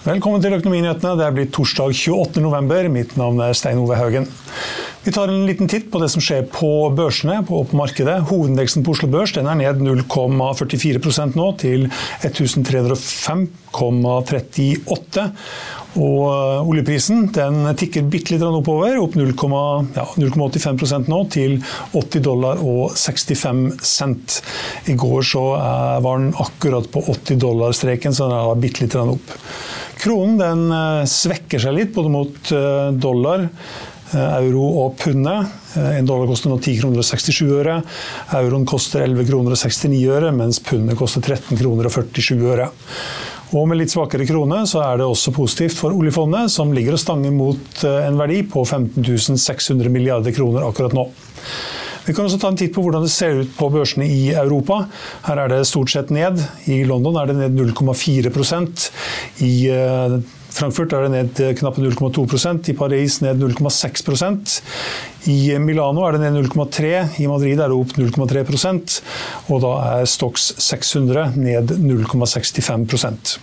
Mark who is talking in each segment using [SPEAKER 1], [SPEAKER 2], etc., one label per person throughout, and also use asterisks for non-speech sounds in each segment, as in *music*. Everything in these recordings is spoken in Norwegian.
[SPEAKER 1] Velkommen til Økonominyhetene. Det er blitt torsdag 28. november. Mitt navn er Stein Ove Haugen. Vi tar en liten titt på det som skjer på børsene på, markedet. Hovedindeksen på Oslo Børs er ned 0,44% nå, til 1305,38. Og øh, oljeprisen den tikker bitte litt oppover, opp 0,85 ja, nå, til 80 dollar og 65 cent. I går så øh, var den akkurat på 80 dollar-streken, så den er bitte litt opp. Kronen den øh, svekker seg litt, både mot dollar euro og pundet. En dollar koster nå 10 kroner og 67 øre. Euroen koster 11 kroner og 69 øre, mens pundet koster 13 kroner og 47 øre. Og med litt svakere krone så er det også positivt for oljefondet, som ligger og stanger mot en verdi på 15 600 milliarder kroner akkurat nå. Vi kan også ta en titt på hvordan det ser ut på børsene i Europa. Her er det stort sett ned. I London er det ned 0,4% I Frankfurt er det ned knappe 0,2% i Paris ned 0,6% I Milano er det ned 0,3 i Madrid er det opp 0,3% og da er Stox 600 ned 0,65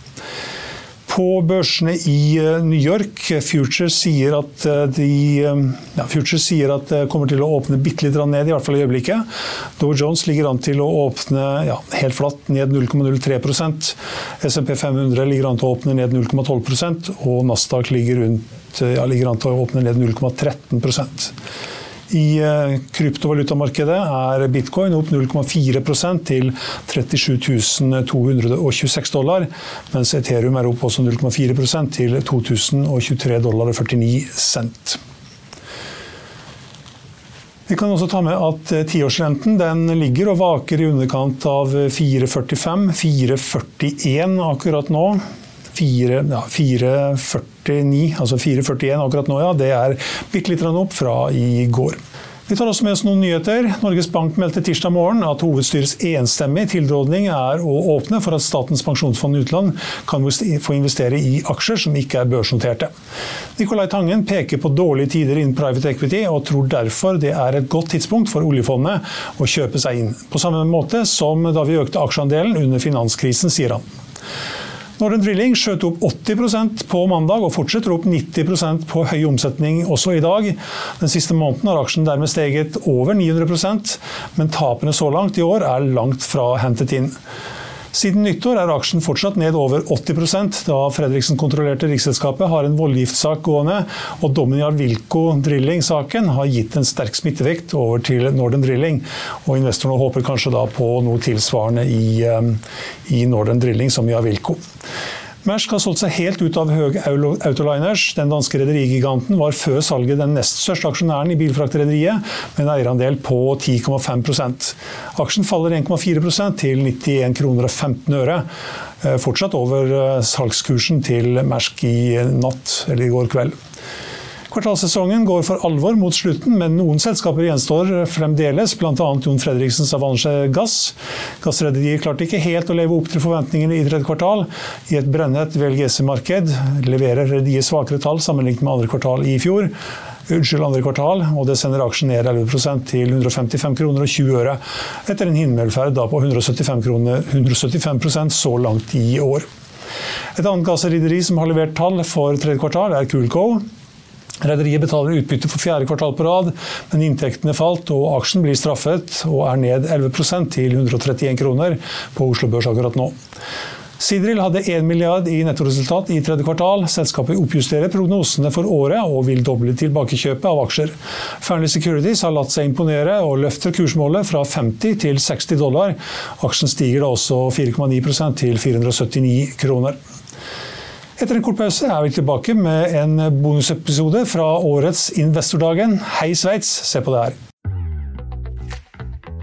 [SPEAKER 1] på børsene i eh, New York. Future sier at eh, de ja, Futures sier at det kommer til å åpne bitte litt ned, i hvert fall i øyeblikket. Dow Jones ligger an til å åpne ja, helt flatt ned 0,03% SMP 500 ligger an til å åpne ned 0,12% og Nasdaq ligger, rundt, ja, ligger an til å åpne ned 0,13 i eh, kryptovalutamarkedet er bitcoin opp 0,4 til 37 226 dollar, mens Ethereum er opp også 0,4% til 2023 dollar og 49 cent. Vi kan også ta med at eh, tiårsrenten ligger og vaker i underkant av 4,45, 4,41 akkurat nå. 4, ja, 4,49, altså 4,41 akkurat nå, ja. Det er bitte litt opp fra i går. Vi tar også med oss noen nyheter. Norges Bank meldte tirsdag morgen at hovedstyrets enstemmige tilrådning er å åpne for at Statens pensjonsfond utland kan få investere i aksjer som ikke er børsnoterte. Nicolai Tangen peker på dårlige tider innen private equity, og tror derfor det er et godt tidspunkt for oljefondet å kjøpe seg inn. På samme måte som da vi økte aksjeandelen under finanskrisen, sier han. Northern Drilling skjøt opp 80% på mandag og fortsetter opp 90% på høy omsetning også i dag. Den siste måneden har aksjen dermed steget over 900% men tapene så langt i år er langt fra hentet inn. Siden nyttår er aksjen fortsatt ned over 80% da Fredriksen-kontrollerte Riksselskapet har en voldgiftssak gående, og dommen i Arvilco Drilling-saken har gitt en sterk smittevekt over til Northern Drilling. Og investorene håper kanskje da på noe tilsvarende i, eh, i Northern Drilling som i Arvilco. Maersk har solgt seg helt ut av Høg Autoliners. Den danske rederigiganten var før salget den nest største aksjonæren i bilfraktrederiet, med en eierandel på 10,5% Aksjen faller 1,4% til 91 kroner og 15 øre. Eh, fortsatt over eh, salgskursen til Maersk i natt, eller i går kveld. Kvartalssesongen går for alvor mot slutten, men noen selskaper gjenstår fremdeles, bl.a. Jon Fredriksens Avanche Gass. Gassrederiet klarte ikke helt å leve opp til forventningene i tredje kvartal. I et brennet VLGC-marked leverer rederiet svakere tall sammenlignet med andre kvartal i fjor. Unnskyld, andre kvartal, og det sender aksjen ned 11% til 155 kroner og 20 øre, etter en himmelferd på 175, kroner, 175% så langt i år. Et annet gassrederi som har levert tall for tredje kvartal, er Coolco. Rederiet betaler utbytte for fjerde kvartal på rad, men inntektene falt og aksjen blir straffet og er ned 11% til 131 kroner på Oslo Børs akkurat nå. Sidril hadde 1 milliard i nettoresultat i tredje kvartal. Selskapet oppjusterer prognosene for året og vil doble tilbakekjøpet av aksjer. Fearnley Securities har latt seg imponere og løfter kursmålet fra 50 til 60 dollar. Aksjen stiger da også 4,9% til 479 kroner. Etter en kort pause er vi tilbake med en bonusepisode fra årets Investordagen. Hei Sveits, se på det her.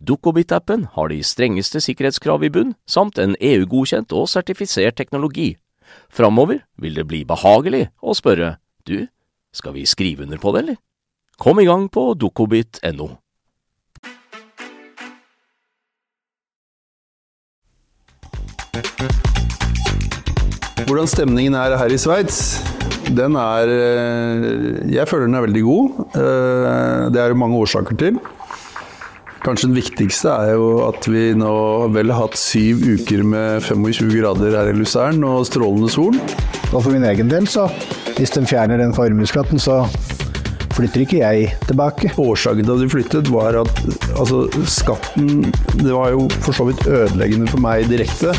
[SPEAKER 2] Dukkobit-appen har de strengeste sikkerhetskrav i bunn, samt en EU-godkjent og sertifisert teknologi. Framover vil det bli behagelig å spørre du, skal vi skrive under på det, eller? Kom i gang på dukkobit.no.
[SPEAKER 3] Hvordan stemningen er her i Sveits, den er eh, Jeg føler den er veldig god. Eh, det er det mange årsaker til. Kanskje den viktigste er jo at vi nå vel har hatt syv uker med 25 grader her i Luzern og strålende sol.
[SPEAKER 4] Og for min egen del, så hvis de fjerner den formuesskatten, så flytter ikke jeg tilbake.
[SPEAKER 3] Årsaken til at vi flyttet var at altså, skatten Det var jo for så vidt ødeleggende for meg direkte.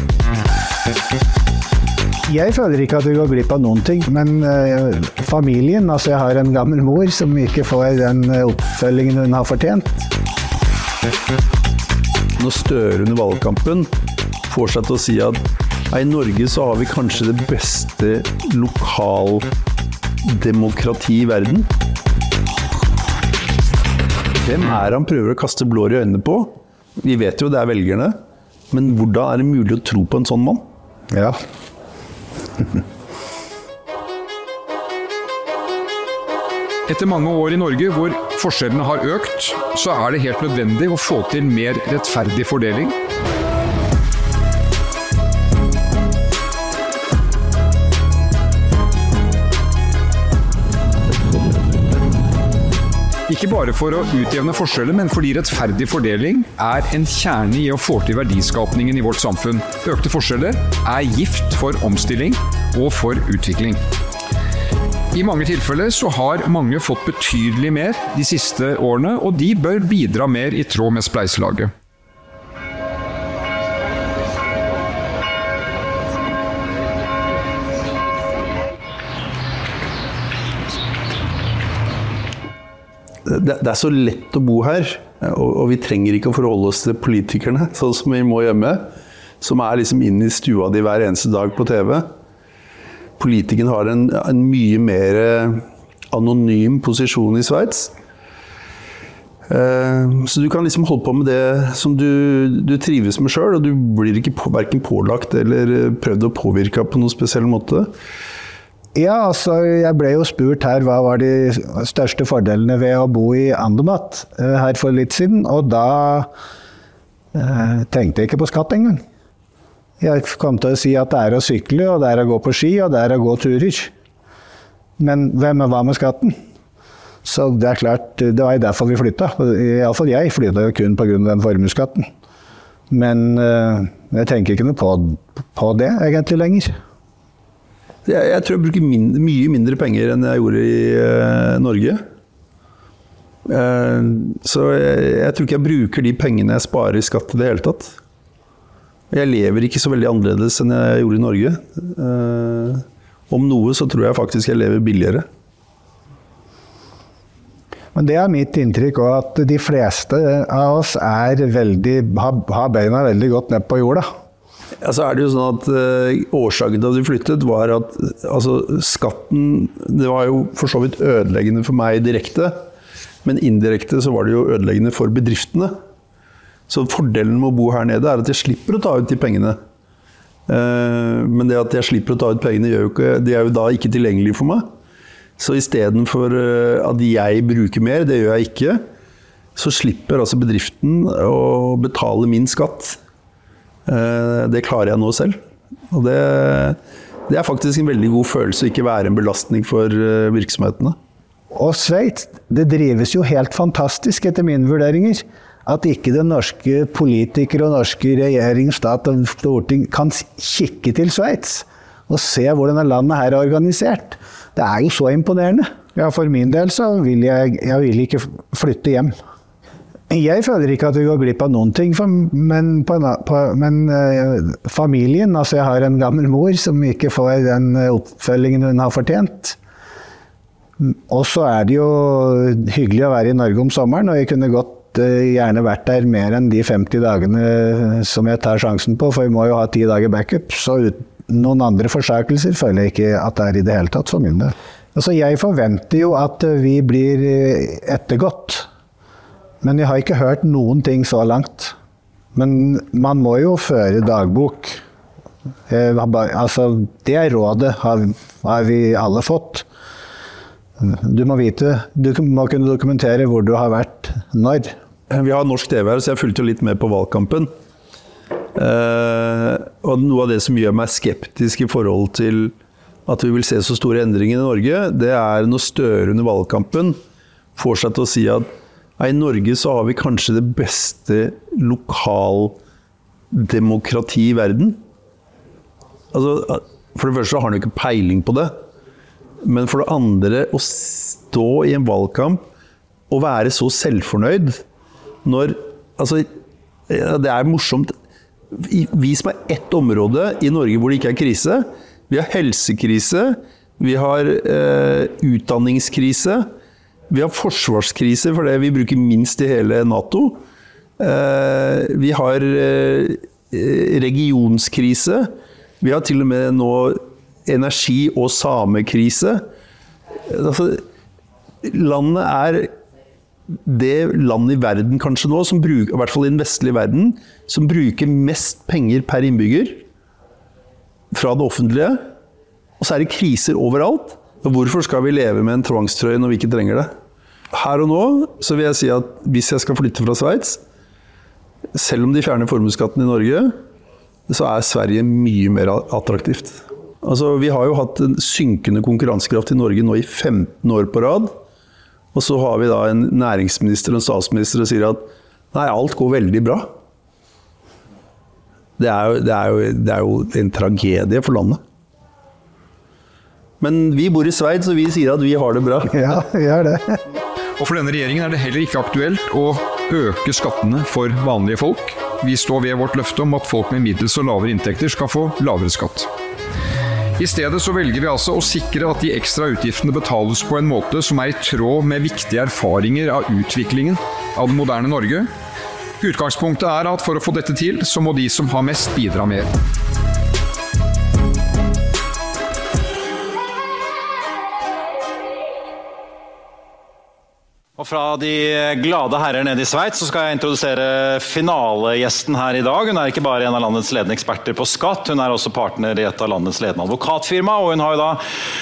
[SPEAKER 4] Jeg føler ikke at vi går glipp av noen ting, men eh, familien Altså, jeg har en gammel mor som ikke får den uh, oppfølgingen hun har fortjent.
[SPEAKER 3] Når Støre under valgkampen får seg til å si at i Norge så har vi kanskje det beste lokaldemokrati i verden. Hvem er han prøver å kaste blår i øynene på? Vi vet jo det er velgerne. Men hvordan er det mulig å tro på en sånn mann?
[SPEAKER 4] Ja.
[SPEAKER 5] Etter mange år i Norge hvor forskjellene har økt, så er det helt nødvendig å få til mer rettferdig fordeling. Ikke bare for å utjevne forskjeller, men fordi rettferdig fordeling er en kjerne i å få til verdiskapningen i vårt samfunn. Økte forskjeller er gift for omstilling og for utvikling. I mange tilfeller så har mange fått betydelig mer de siste årene, og de bør bidra mer i tråd med spleiselaget.
[SPEAKER 3] det, det er så lett å bo her, og, vi trenger ikke å forholde oss til politikerne, sånn som vi må hjemme. Som er liksom inn i stua di hver eneste dag på TV. Politikerne har en, en mye mer anonym posisjon i Sveits. Eh, så du kan liksom holde på med det som du, du trives med sjøl, og du blir ikke på, verken pålagt eller eh, prøvd å påvirke på noen spesiell måte.
[SPEAKER 4] Ja, altså jeg ble jo spurt her hva var de største fordelene ved å bo i Andermatt eh, her for litt siden, og da eh, tenkte jeg ikke på skatt engang. Jeg kom til å si at det er å sykle, og det er å gå på ski, og det er å gå turer. Men hvem hva med skatten? Så det er klart, det var derfor vi flytta. Iallfall jeg flytta jo kun pga. den formuesskatten. Men uh, jeg tenker ikke noe på, på det egentlig lenger.
[SPEAKER 3] Jeg, jeg tror jeg bruker min, mye mindre penger enn jeg gjorde i uh, Norge. Uh, så jeg, jeg, tror ikke jeg bruker de pengene jeg sparer i skatt i det hele tatt. Jeg lever ikke så veldig annerledes enn jeg gjorde i Norge. om noe så tror jeg faktisk jeg lever billigere.
[SPEAKER 4] Men det er mitt inntrykk òg, at de fleste av oss veldig, har, beina veldig godt ned på jorda.
[SPEAKER 3] Ja, så er det jo sånn at uh, Årsaken til at vi flyttet, var at altså, skatten Det var jo for så vidt ødeleggende for meg direkte. Men indirekte så var det jo ødeleggende for bedriftene. Så fordelen med å bo her nede er at jeg slipper å ta ut de pengene. Uh, men det at jeg slipper å ta ut pengene, gjør jo ikke, de er jo da ikke tilgjengelige for meg. Så istedenfor eh, at jeg bruker mer, det gjør jeg ikke, så slipper altså bedriften å betale min skatt. Eh, det klarer jeg nå selv. Og det, det er faktisk en veldig god følelse å ikke være en belastning for eh, virksomhetene.
[SPEAKER 4] Og Sveits, det drives jo helt fantastisk, etter mine vurderinger. At ikke det norske politikere og norske regjering, stat og storting kan kikke til Sveits og se hvordan landet her er organisert. Det er jo så imponerende. Ja, For min del så vil jeg, jeg vil ikke flytte hjem. Jeg føler ikke at vi går glipp av noen ting, for, men, på, på, men eh, familien Altså, jeg har en gammel mor som ikke får den oppfølgingen hun har fortjent. Og så er det jo hyggelig å være i Norge om sommeren, og jeg kunne godt uh, gjerne vært der mer enn de 50 dagene som jeg tar sjansen på, for vi må jo ha ti dager backup. Så uten noen andre forsakelser føler jeg ikke at det er i det hele tatt, for min del. Altså, jeg forventer jo at vi blir eh, ettergått. Men jeg har ikke hørt noen ting så langt. Men man må jo føre dagbok. Altså, det rådet har vi alle fått. Du må vite, du må kunne dokumentere hvor du har vært når.
[SPEAKER 3] Vi har norsk TV her, så jeg fulgte litt med på valgkampen. Eh, og noe av det som gjør meg skeptisk i forhold til at vi vil se så store endringer i Norge, det er når Støre under valgkampen får seg til å si at i Norge så har vi kanskje det beste lokaldemokrati i verden. Altså, for det første har han jo ikke peiling på det. Men for det andre, å stå i en valgkamp og være så selvfornøyd når Altså, det er morsomt Vi som er ett område i Norge hvor det ikke er krise. Vi har helsekrise, vi har eh, utdanningskrise, vi har forsvarskrise fordi vi bruker minst i hele Nato. Eh, vi har eh, regionskrise. Vi har til og med nå energi- og samekrise. Altså, landet er det landet i verden kanskje nå, bruker, i hvert fall i den vestlige verden, som bruker mest penger per innbygger fra det offentlige. Og så er det kriser overalt. Og hvorfor skal vi leve med en tvangstrøye når vi ikke trenger det? Her og nå så vil jeg si at hvis jeg skal flytte fra Sveits, selv om de fjerner formuesskatten i Norge, så er Sverige mye mer attraktivt. Altså, vi har jo hatt en synkende konkurransekraft i Norge nå i 15 år på rad. Og så har vi da en næringsminister og en statsminister som sier at nei, alt går veldig bra. Det er, jo, det, er jo, det er, jo, en tragedie for landet. Men vi bor i Sveits, så vi sier at vi har det bra. *laughs*
[SPEAKER 4] Ja, vi har det.
[SPEAKER 5] Og for denne regjeringen er det heller ikke aktuelt å øke skattene for vanlige folk. Vi står ved vårt løfte om at folk med middels og lavere inntekter skal få lavere skatt. I stedet så velger vi altså å sikre at de ekstra utgiftene betales på en måte som er i tråd med viktige erfaringer av utviklingen av det moderne Norge. Utgangspunktet er at for å få dette til, så må de som har mest, bidra mer.
[SPEAKER 6] Og fra de glade herrer nede i Sveits så skal jeg introdusere finalegjesten her i dag. Hun er ikke bare en av landets ledende eksperter på skatt, hun er også partner i et av landets ledende advokatfirma. Og hun har jo da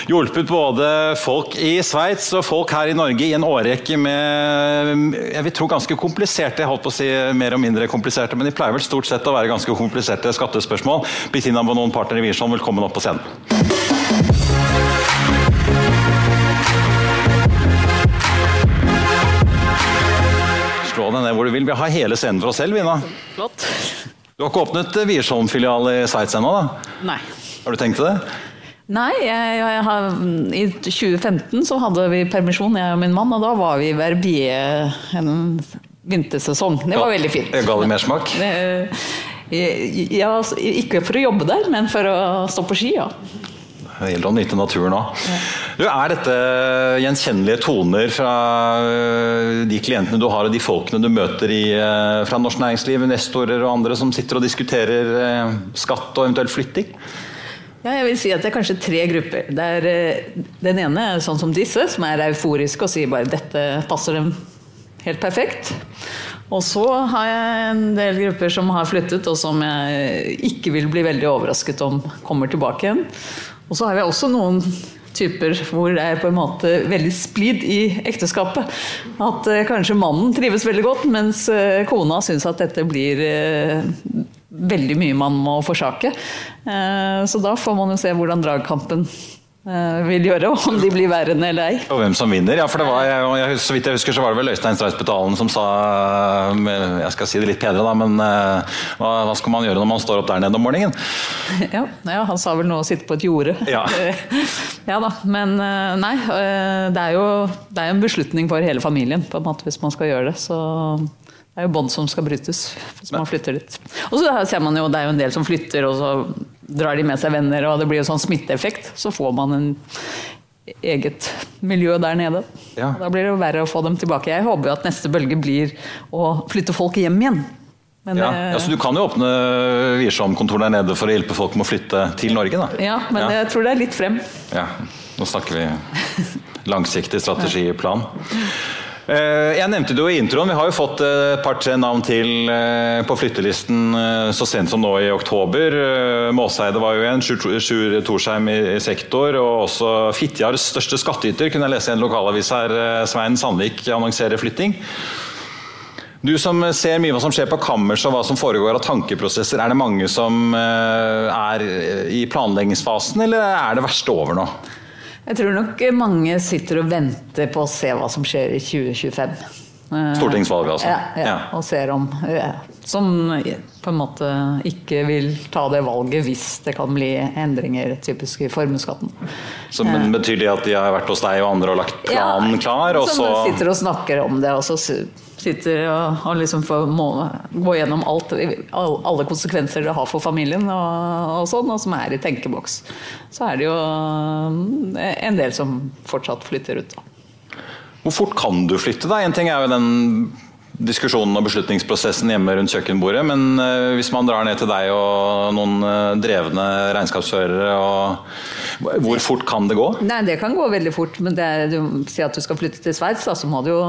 [SPEAKER 6] hjulpet både folk i Sveits og folk her i Norge i en årrekke med jeg vil tro ganske kompliserte, jeg holdt på å si mer og mindre kompliserte, men de pleier vel stort sett å være ganske kompliserte skattespørsmål. Bettina Bonon, partner i Wiersholm, velkommen opp på scenen. Du vil. Vi har hele scenen for oss selv, Vina.
[SPEAKER 7] Flott.
[SPEAKER 6] Du har ikke åpnet Wiersholm-filial i Sveits ennå, da?
[SPEAKER 7] Nei.
[SPEAKER 6] Har du tenkt til det?
[SPEAKER 7] Nei, jeg, jeg har, i 2015 så hadde vi permisjon, jeg og min mann, og da var vi i Verbier en vintersesong. Det var veldig fint.
[SPEAKER 6] Ga det mersmak? *laughs*
[SPEAKER 7] Ja, altså, ikke for å jobbe der, men for å stå på ski, ja.
[SPEAKER 6] Det gjelder å nyte naturen òg. Er dette gjenkjennelige toner fra øh, de klientene du har og de folkene du møter i, øh, fra norsk næringsliv, investorer og andre som sitter og diskuterer øh, skatt og eventuelt flytting?
[SPEAKER 7] Ja, jeg vil si at Det er kanskje tre grupper. Er, den ene er sånn som disse, som er euforiske og sier bare dette passer dem helt perfekt. Og så har jeg en del grupper som har flyttet, og som jeg ikke vil bli veldig overrasket om kommer tilbake igjen. Og så har vi også noen typer hvor det er på en måte veldig splid i ekteskapet. At eh, kanskje mannen trives veldig godt, mens eh, kona syns at dette blir eh, veldig mye man må forsake. så da får man jo se hvordan dragkampen vil gjøre, om de blir værende eller ei.
[SPEAKER 6] Og hvem som vinner. Ja, for det var, jeg, Så vidt jeg husker så var det vel Øystein Streisbetalen som sa Jeg skal si det litt penere, da, men hva, hva, skal man gjøre når man står opp der nede om morgenen? *laughs*
[SPEAKER 7] Ja, ja han sa vel noe å sitte på et jorde.
[SPEAKER 6] Ja. *laughs*
[SPEAKER 7] ja da, men nei. Det er jo det er en beslutning for hele familien på en måte, hvis man skal gjøre det. så det er jo bånd som skal brytes hvis man flytter dit. Og så ser man jo, Det er jo en del som flytter, og så drar de med seg venner, og det blir jo sånn smitteeffekt. Så får man en eget miljø der nede.
[SPEAKER 6] Ja.
[SPEAKER 7] Da blir det verre å få dem tilbake. Jeg håper jo at neste bølge blir å flytte folk hjem igjen.
[SPEAKER 6] Men, ja, ja, så Du kan jo åpne Wiersholm-kontor der nede for å hjelpe folk med å flytte til Norge? da?
[SPEAKER 7] Ja, men ja. jeg tror det er litt frem.
[SPEAKER 6] Ja, Nå snakker vi langsiktig strategiplan. *laughs* Jeg nevnte det jo i introen, vi har jo fått et par-tre navn til på flyttelisten så sent som nå i oktober. Måseide var jo en, Sjur Torsheim i sektor, og også Fitjars største skattyter, kunne jeg lese i en lokalavis her. Svein Sandvik annonserer flytting. Du som ser mye hva som skjer på kammers og hva som foregår av tankeprosesser, er det mange som er i planleggingsfasen, eller er det verste over nå?
[SPEAKER 7] Jeg tror nok mange sitter og venter på å se hva som skjer i 2025.
[SPEAKER 6] Stortingsvalget, altså?
[SPEAKER 7] Ja, ja, ja. og ser om Som på en måte ikke vil ta det valget hvis det kan bli endringer typisk i formuesskatten.
[SPEAKER 6] Så men Betyr det at de har vært hos deg og andre og lagt planen klar? Og
[SPEAKER 7] som
[SPEAKER 6] så
[SPEAKER 7] sitter og snakker om det, og så sitter og, og liksom får må, gå gjennom alt, alle konsekvenser det har for familien, og, og, sånn, og som er i tenkeboks. Så er det jo en del som fortsatt flytter ut. Da.
[SPEAKER 6] Hvor fort kan du flytte? da? En ting er jo den diskusjonen og beslutningsprosessen hjemme rundt kjøkkenbordet, men hvis man drar ned til deg og noen drevne regnskapsførere, hvor fort kan det gå?
[SPEAKER 7] Nei, Det kan gå veldig fort, men det du sier at du skal flytte til Sveits, så må du jo,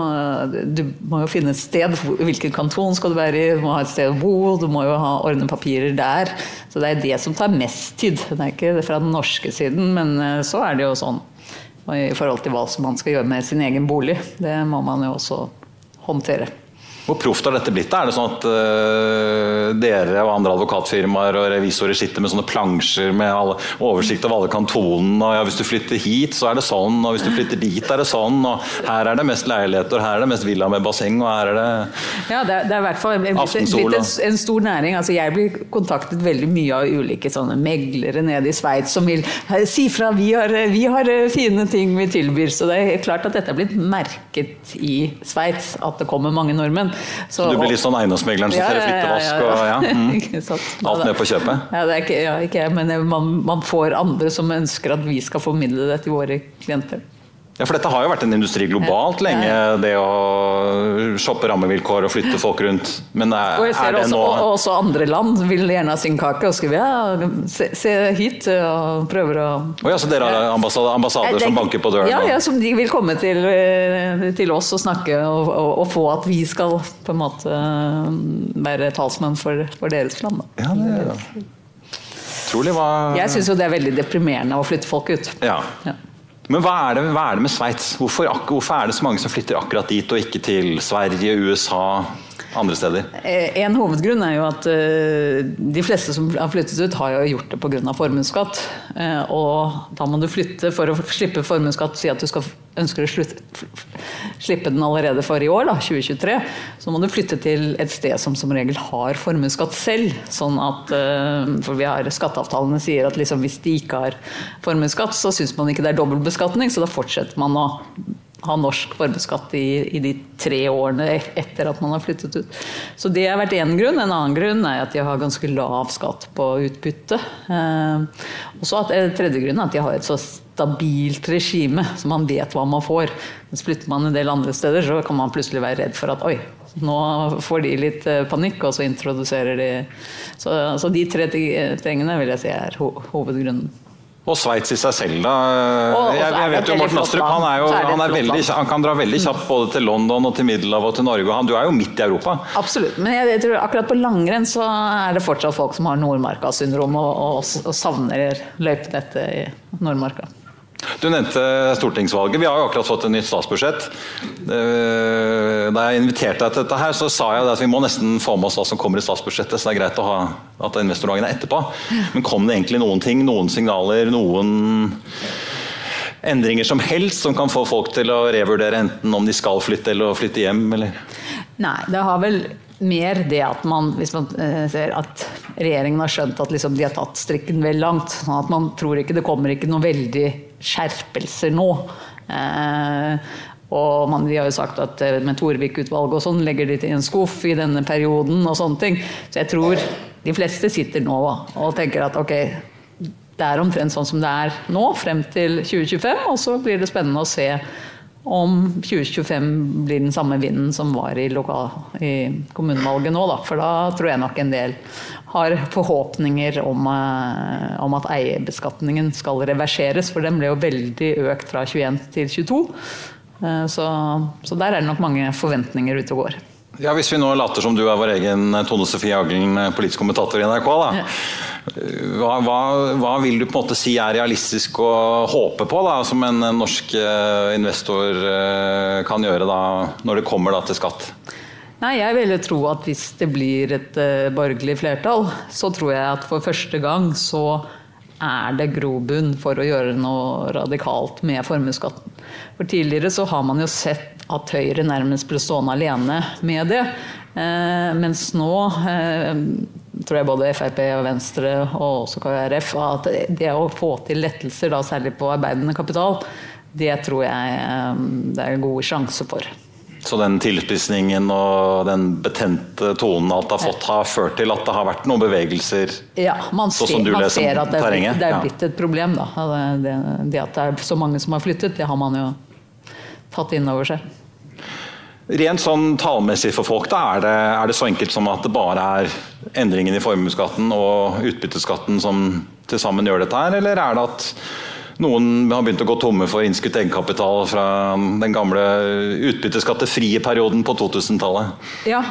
[SPEAKER 7] du må jo finne et sted. Hvilken kanton skal du være i? Du må ha et sted å bo, du må jo ha ordne papirer der. Så det er det som tar mest tid. Det er ikke fra den norske siden, men så er det jo sånn i forhold til hva man skal gjøre med sin egen bolig. Det må man jo også håndtere.
[SPEAKER 6] Hvor proft har dette blitt? Er det sånn at uh, dere og andre advokatfirmaer og revisorer sitter med sånne plansjer med alle, oversikt over alle kantonene, og ja, hvis du flytter hit, så er det sånn, og hvis du flytter dit, er det sånn, og her er det mest leiligheter, her er det mest villa med basseng, og her er det
[SPEAKER 7] Ja, det er, det er i hvert fall blitt, blitt en, en, stor næring. Altså, jeg blir kontaktet veldig mye av ulike sånne meglere nede i Sveits som vil si fra, vi har, vi har fine ting vi tilbyr. Så det er klart at dette er blitt merket i Sveits, at det kommer mange nordmenn.
[SPEAKER 6] Så, du blir litt sånn eiendomsmegleren som
[SPEAKER 7] Ja,
[SPEAKER 6] ser flyttevask og ja. *laughs* Mm. Alt med på kjøpet?
[SPEAKER 7] Ja, det ikke, ja, ikke men man, man får andre som ønsker at vi skal formidle det til våre klienter.
[SPEAKER 6] Ja, for dette har jo vært en industri globalt lenge, det å shoppe rammevilkår og flytte folk rundt. Men er,
[SPEAKER 7] Og jeg ser
[SPEAKER 6] er det
[SPEAKER 7] også,
[SPEAKER 6] nå
[SPEAKER 7] og også andre land vil gjerne ha sin kake og skriver ja, se, se hit og prøver å
[SPEAKER 6] Og ja, så dere har ambassader, ambassader
[SPEAKER 7] Det er
[SPEAKER 6] som banker på døren?
[SPEAKER 7] Ja, ja, som de vil komme til, eh, til oss og snakke og, og, og få at vi skal på en måte eh, være talsmenn for, for deres land. Da.
[SPEAKER 6] Ja, det er utrolig hva
[SPEAKER 7] Jeg syns jo det er veldig deprimerende å flytte folk ut.
[SPEAKER 6] Ja.
[SPEAKER 7] Ja.
[SPEAKER 6] Men hva er det, hva er det med Sveits? Hvorfor, hvorfor er det så mange som flytter akkurat dit, og ikke til Sverige, USA, andre steder?
[SPEAKER 7] Eh, En hovedgrunn er jo at eh, de fleste som har flyttet ut, har jo gjort det pga. formuesskatt. Eh, Og da må du flytte for å slippe formuesskatt, si at du skal ønsker å slutte, slippe den allerede for i år, da, 2023, så må du flytte til et sted som som regel har formuesskatt selv. Sånn at, for vi har Skatteavtalene sier at liksom hvis de ikke har formuesskatt, så syns man ikke det er dobbeltbeskatning, så da fortsetter man å ha norsk formuesskatt i, i de tre årene etter at man har flyttet ut. Så det har vært én grunn. En annen grunn er at de har ganske lav skatt på utbytte. Eh, og så en eh, Tredje grunn er at de har et så stabilt regime, så man vet hva man får. Mens flytter man en del andre steder, så kan man plutselig være redd for at oi, nå får de litt eh, panikk, og så introduserer de Så, så de tre ti- tingene vil jeg si er ho hovedgrunnen.
[SPEAKER 6] Og Sveits i seg selv, da.
[SPEAKER 7] Og- og
[SPEAKER 6] jeg, jeg vet jo Morten Astrup, han, er jo, han, er veldig, han kan dra veldig kjapt både til London og til Middelhavet og til Norge. Han, du er jo midt i Europa.
[SPEAKER 7] Absolutt. Men jeg, jeg tror akkurat på langrenn så er det fortsatt folk som har Nordmarka-syndrom og, og, og savner løypenettet i Nordmarka.
[SPEAKER 6] Du nevnte stortingsvalget. Vi har jo akkurat fått et nytt statsbudsjett. Eh, Da jeg inviterte deg til dette, her, så sa jeg at vi må nesten få med oss hva som kommer i statsbudsjettet. Så det er greit å ha at investordagen er etterpå. Men kom det egentlig noen ting, noen signaler, noen endringer som helst som kan få folk til å revurdere enten om de skal flytte eller å flytte hjem? Eller?
[SPEAKER 7] Nei, det har vel mer det at man, hvis man eh, ser at regjeringen har skjønt at liksom de har tatt strikken vel langt. sånn at man tror ikke det kommer ikke noe veldig skjerpelser nå. Eh, og man, de har jo sagt at eh, med Torvik-utvalget og sånn legger de til en skuff i denne perioden og sånne ting. Så jeg tror de fleste sitter nå og tenker at ok, det er omtrent sånn som det er nå, frem til 2025. Og så blir det spennende å se om 2025 blir den samme vinden som var i, lokal, i kommunevalget nå. Da. For da tror jeg nok en del har forhåpninger om, eh, om at eierbeskatningen skal reverseres. For den ble jo veldig økt fra 21 til 22. Eh, Så, så der er det nok mange forventninger ute og går.
[SPEAKER 6] Ja, Hvis vi nå later som du er vår egen Tone Sofie Aglen, politisk kommentator i NRK. da. Hva, hva, hva vil du på en måte si er realistisk å håpe på, da, som en norsk eh, investor eh, kan gjøre da, når det kommer da, til skatt?
[SPEAKER 7] Nei, jeg ville tro at hvis det blir et borgerlig flertall, så tror jeg at for første gang så er det grobunn for å gjøre noe radikalt med formuesskatten. For tidligere så har man jo sett at Høyre nærmest ble stående alene med det. Eh, mens nå eh, tror jeg både Frp og Venstre og også KrF at det å få til lettelser, da særlig på arbeidende kapital, det tror jeg eh, det er gode sjanser for.
[SPEAKER 6] Så den tilspissingen og den betente tonen alt har fått, har ført til at det har vært noen bevegelser
[SPEAKER 7] Ja, man ser, man ser at det er, blitt, det er blitt et problem. Da. Det, det, det at det er så mange som har flyttet, det har man jo tatt inn over seg.
[SPEAKER 6] Rent sånn tallmessig for folk, da, er det, er det så enkelt som at det bare er endringen i formuesskatten og utbytteskatten som til sammen gjør dette her, eller er det at noen har begynt å gå tomme for innskutt egenkapital fra den gamle utbytteskattefrie perioden på 2000-tallet?
[SPEAKER 7] Ja,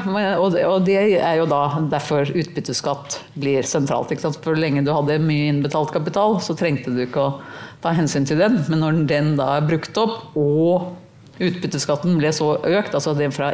[SPEAKER 7] og det, er jo da derfor utbytteskatt blir sentralt. Ikke sant? For lenge du hadde mye innbetalt kapital, så trengte du ikke å ta hensyn til den. Men når den da er brukt opp, og utbytteskatten ble så økt, altså det fra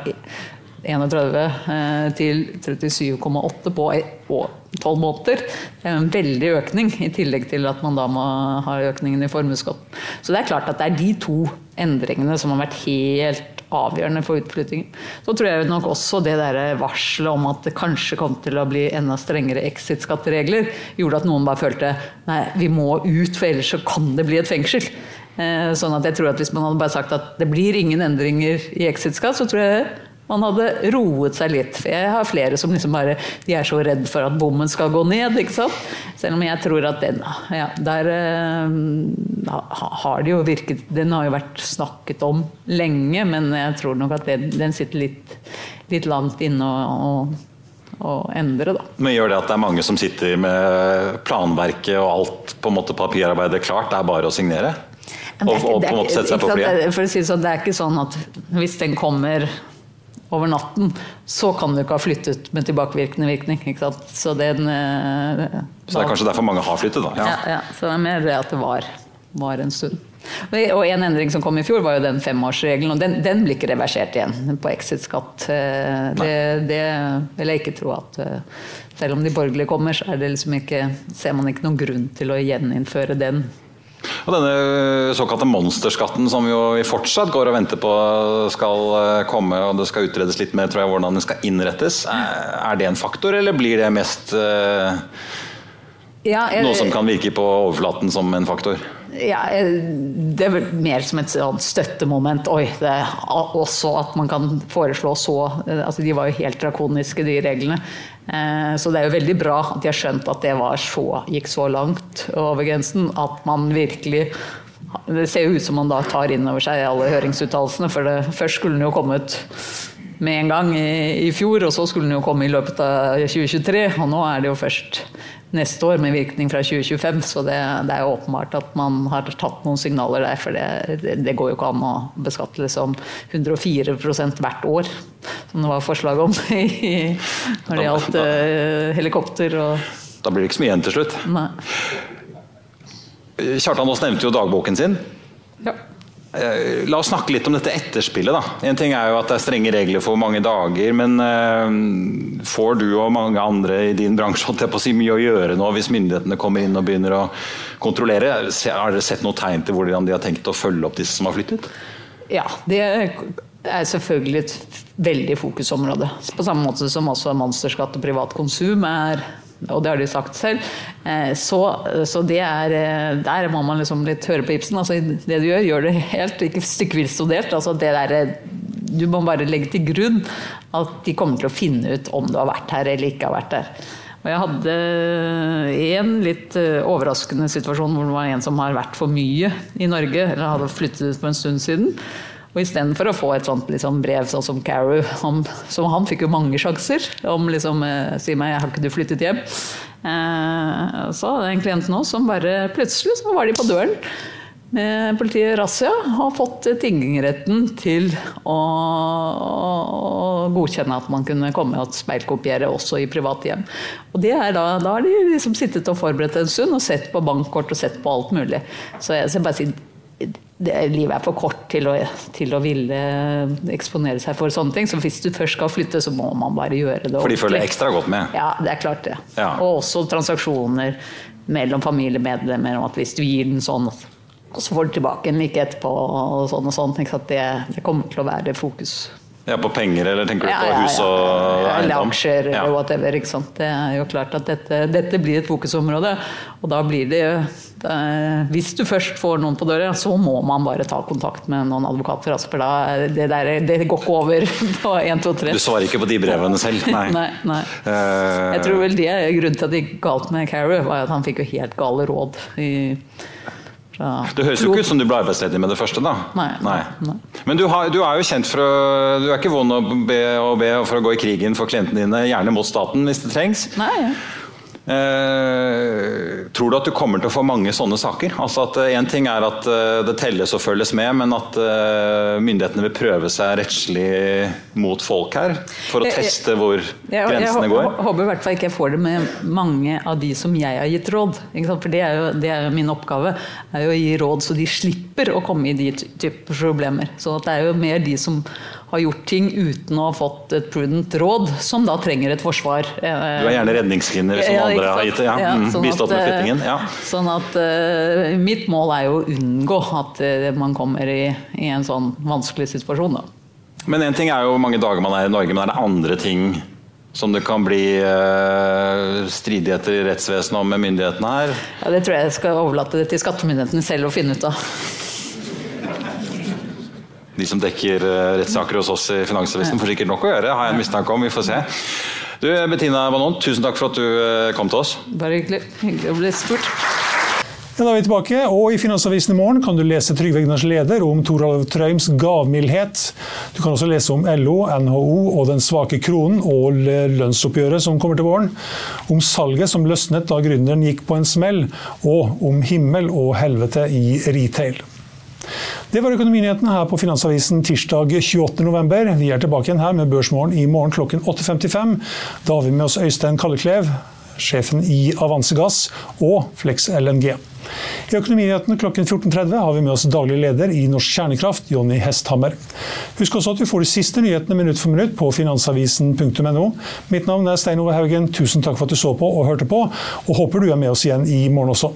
[SPEAKER 7] 31 eh, til 37,8 på tolv måneder. Det er en veldig økning, i tillegg til at man da må ha økningen i formuesskatten. Så det er klart at det er de to endringene som har vært helt avgjørende for utflyttingen. Så tror jeg nok også det der varselet om at det kanskje kom til å bli enda strengere exit-skatteregler, gjorde at noen bare følte nei, vi må ut, for ellers så kan det bli et fengsel. Eh, Sånn at jeg tror at Hvis man hadde bare sagt at det blir ingen endringer i exit-skatt, så tror jeg man hadde roet seg litt. For jeg har flere som liksom bare De er så redd for at bommen skal gå ned, ikke sant. Selv om jeg tror at den Ja, der uh, har det jo virket Den har jo vært snakket om lenge, men jeg tror nok at den, den sitter litt, litt langt inne og, og endre, da.
[SPEAKER 6] Men gjør det at det er mange som sitter med planverket og alt på en måte papirarbeidet klart, det er bare å signere? Og, og, på en måte sette seg på flyet?
[SPEAKER 7] For å si det sånn, det er ikke sånn at hvis den kommer over natten, så kan du ikke ha flyttet med tilbakevirkende virkning. Så, den,
[SPEAKER 6] eh, så det er kanskje derfor mange har flyttet, da?
[SPEAKER 7] Ja, ja, ja så det er mer det at det var, var en stund. Og en endring som kom i fjor, var jo den femårsregelen. Og den, den blir ikke reversert igjen på exit-skatt. Eh, det, det, vil jeg ikke tro at eh, Selv om de borgerlige kommer, så er det liksom ikke, ser man ikke noen grunn til å gjeninnføre den
[SPEAKER 6] og denne såkalte monsterskatten som vi fortsatt går og venter på skal eh, komme, og det skal utredes litt mer tror jeg, hvordan den skal innrettes. Er det en faktor, eller blir det mest uh, ja, jeg, noe som kan virke på overflaten som en faktor?
[SPEAKER 7] Ja, det er mer som et støttemoment. Oi, det er også at man kan foreslå så altså De var jo helt drakoniske, de reglene. Eh, så det er jo veldig bra at de har skjønt at det så, gikk så langt over grensen at man virkelig Det ser jo ut som man da tar inn over seg alle høringsuttalelsene, for det, først skulle den jo kommet med en gang i, i, fjor, og så skulle den jo komme i løpet av 2023, og nå er det jo først neste år med virkning fra 2025. Så det, det, er jo åpenbart at man har tatt noen signaler der. For det, det, det går jo ikke an å beskatte liksom 104% hvert år, som det var forslag om *laughs* i, når det gjaldt uh, helikopter og
[SPEAKER 6] Da blir det ikke så mye igjen til slutt.
[SPEAKER 7] Nei.
[SPEAKER 6] Kjartan Aas nevnte jo dagboken sin.
[SPEAKER 7] Ja.
[SPEAKER 6] Eh, la oss snakke litt om dette etterspillet. da. En ting er jo at det er strenge regler for mange dager, men uh, får du og mange andre i din bransje si, mye å gjøre nå hvis myndighetene kommer inn og begynner å kontrollere? Har dere sett noen tegn til hvordan de har tenkt å følge opp disse som har flyttet?
[SPEAKER 7] Ja, det er selvfølgelig et veldig fokusområde. På samme måte som også monsterskatt og privat konsum er og det har de sagt selv. Eh, så, så det er, eh, der må man liksom litt høre på Ibsen. Altså, det du gjør, gjør det helt, ikke stykkevis delt. Altså, det der, eh, du må bare legge til grunn at de kommer til å finne ut om du har vært her eller ikke har vært der. Og jeg hadde en litt overraskende situasjon hvor det var en som har vært for mye i Norge, eller hadde flyttet ut for en stund siden. Og istedenfor å få et sånt liksom, brev sånn som Carew, som han fikk jo mange sjanser om liksom eh, Si meg, har ikke du flyttet hjem? Eh, så hadde jeg en klient nå som bare plutselig så var de på døren med politiet Razzia har fått tingretten til å, å, godkjenne at man kunne komme og speilkopiere også i private hjem. Og er da, da har de liksom sittet og forberedt en stund og sett på bankkort og sett på alt mulig. Så jeg skal bare si det, livet er for kort til å, til å, ville eksponere seg for sånne ting. Så hvis du først skal flytte, så må man bare gjøre det.
[SPEAKER 6] For de følger ekstra godt med?
[SPEAKER 7] Ja, det er klart det. Ja. Og også transaksjoner mellom familiemedlemmer om at hvis du gir den sånn, så får du tilbake en like etterpå og sånn og sånn. Det, det kommer til å være fokus.
[SPEAKER 6] Ja, På penger, eller tenker du på ja, ja, hus og?
[SPEAKER 7] Eller aksjer, eller whatever. ikke sant? Det er jo klart at dette, dette blir et fokusområde. Og da blir det, det Hvis du først får noen på døra, så må man bare ta kontakt med noen advokater. Altså, for da, det, der, det går ikke over *laughs* på 1, 2, 3.
[SPEAKER 6] Du svarer ikke på de brevene selv? *laughs* Nei.
[SPEAKER 7] nei, nei. Uh, Jeg tror vel det er grunnen til at det gikk galt med Carrie, var at han fikk jo helt gale råd. i
[SPEAKER 6] ja. Det høres jo ikke ut som du ble arbeidsledig med det første, da.
[SPEAKER 7] Nei, nei. nei.
[SPEAKER 6] Men du, har, du, er jo kjent for å Du er ikke vond å be, å be for å gå i krigen for klientene dine, gjerne mot staten hvis det trengs.
[SPEAKER 7] Nei, ja.
[SPEAKER 6] Eh, tror du at du kommer til å få mange sånne saker? Altså at Én eh, ting er at eh, det telles og følges med, men at myndighetene vil prøve seg rettslig mot folk her? For å teste hvor jeg, grensene går?
[SPEAKER 7] Jeg håper i hvert fall ikke jeg får det med mange av de som jeg har gitt råd. For det er, jo, det er jo min oppgave. er jo å gi råd så de slipper å komme i de typer problemer. Så det er jo mer de som har gjort ting uten å ha fått et prudent råd, som da trenger et forsvar.
[SPEAKER 6] Du er gjerne redningskvinner som ja, andre har gitt? Ja. ja mm, sånn bistått med eh, flyttingen? Ja.
[SPEAKER 7] Sånn at uh, mitt mål er jo å unngå at uh, man kommer i, i, en sånn vanskelig situasjon. Da.
[SPEAKER 6] Men én ting er jo hvor mange dager man er i Norge, men er det andre ting som det kan bli uh, stridigheter i rettsvesenet om med myndighetene her?
[SPEAKER 7] Ja, Det tror jeg jeg skal overlate det til skattemyndighetene selv å finne ut av.
[SPEAKER 6] De som dekker uh, rettssaker hos oss i Finansavisen får sikkert nok å gjøre, har jeg en mistanke om. Vi får se. Du, Bettina Banon, tusen takk for at du uh, kom til oss.
[SPEAKER 7] Bare hyggelig. Hyggelig å bli spurt.
[SPEAKER 1] Ja, da er vi tilbake, og I Finansavisen i morgen kan du lese Trygve Egners leder om Toralv Trøims gavmildhet. Du kan også lese om LO, NHO og den svake kronen og lønnsoppgjøret som kommer til våren. Om salget som løsnet da gründeren gikk på en smell, og om himmel og helvete i retail. Det var økonominyhetene her på Finansavisen tirsdag 28.11. Vi er tilbake igjen her med Børsmorgen i morgen klokken 8.55. Da har vi med oss Øystein Kalleklev, sjefen i Avanse Gass og Flex LNG. I Økonominyhetene klokken 14.30 har vi med oss daglig leder i Norsk Kjernekraft, Jonny Hesthammer. Husk også at du får de siste nyhetene minutt for minutt på finansavisen.no. Mitt navn er Stein Ove Haugen, tusen takk for at du så på og hørte på, og håper du er med oss igjen i morgen også.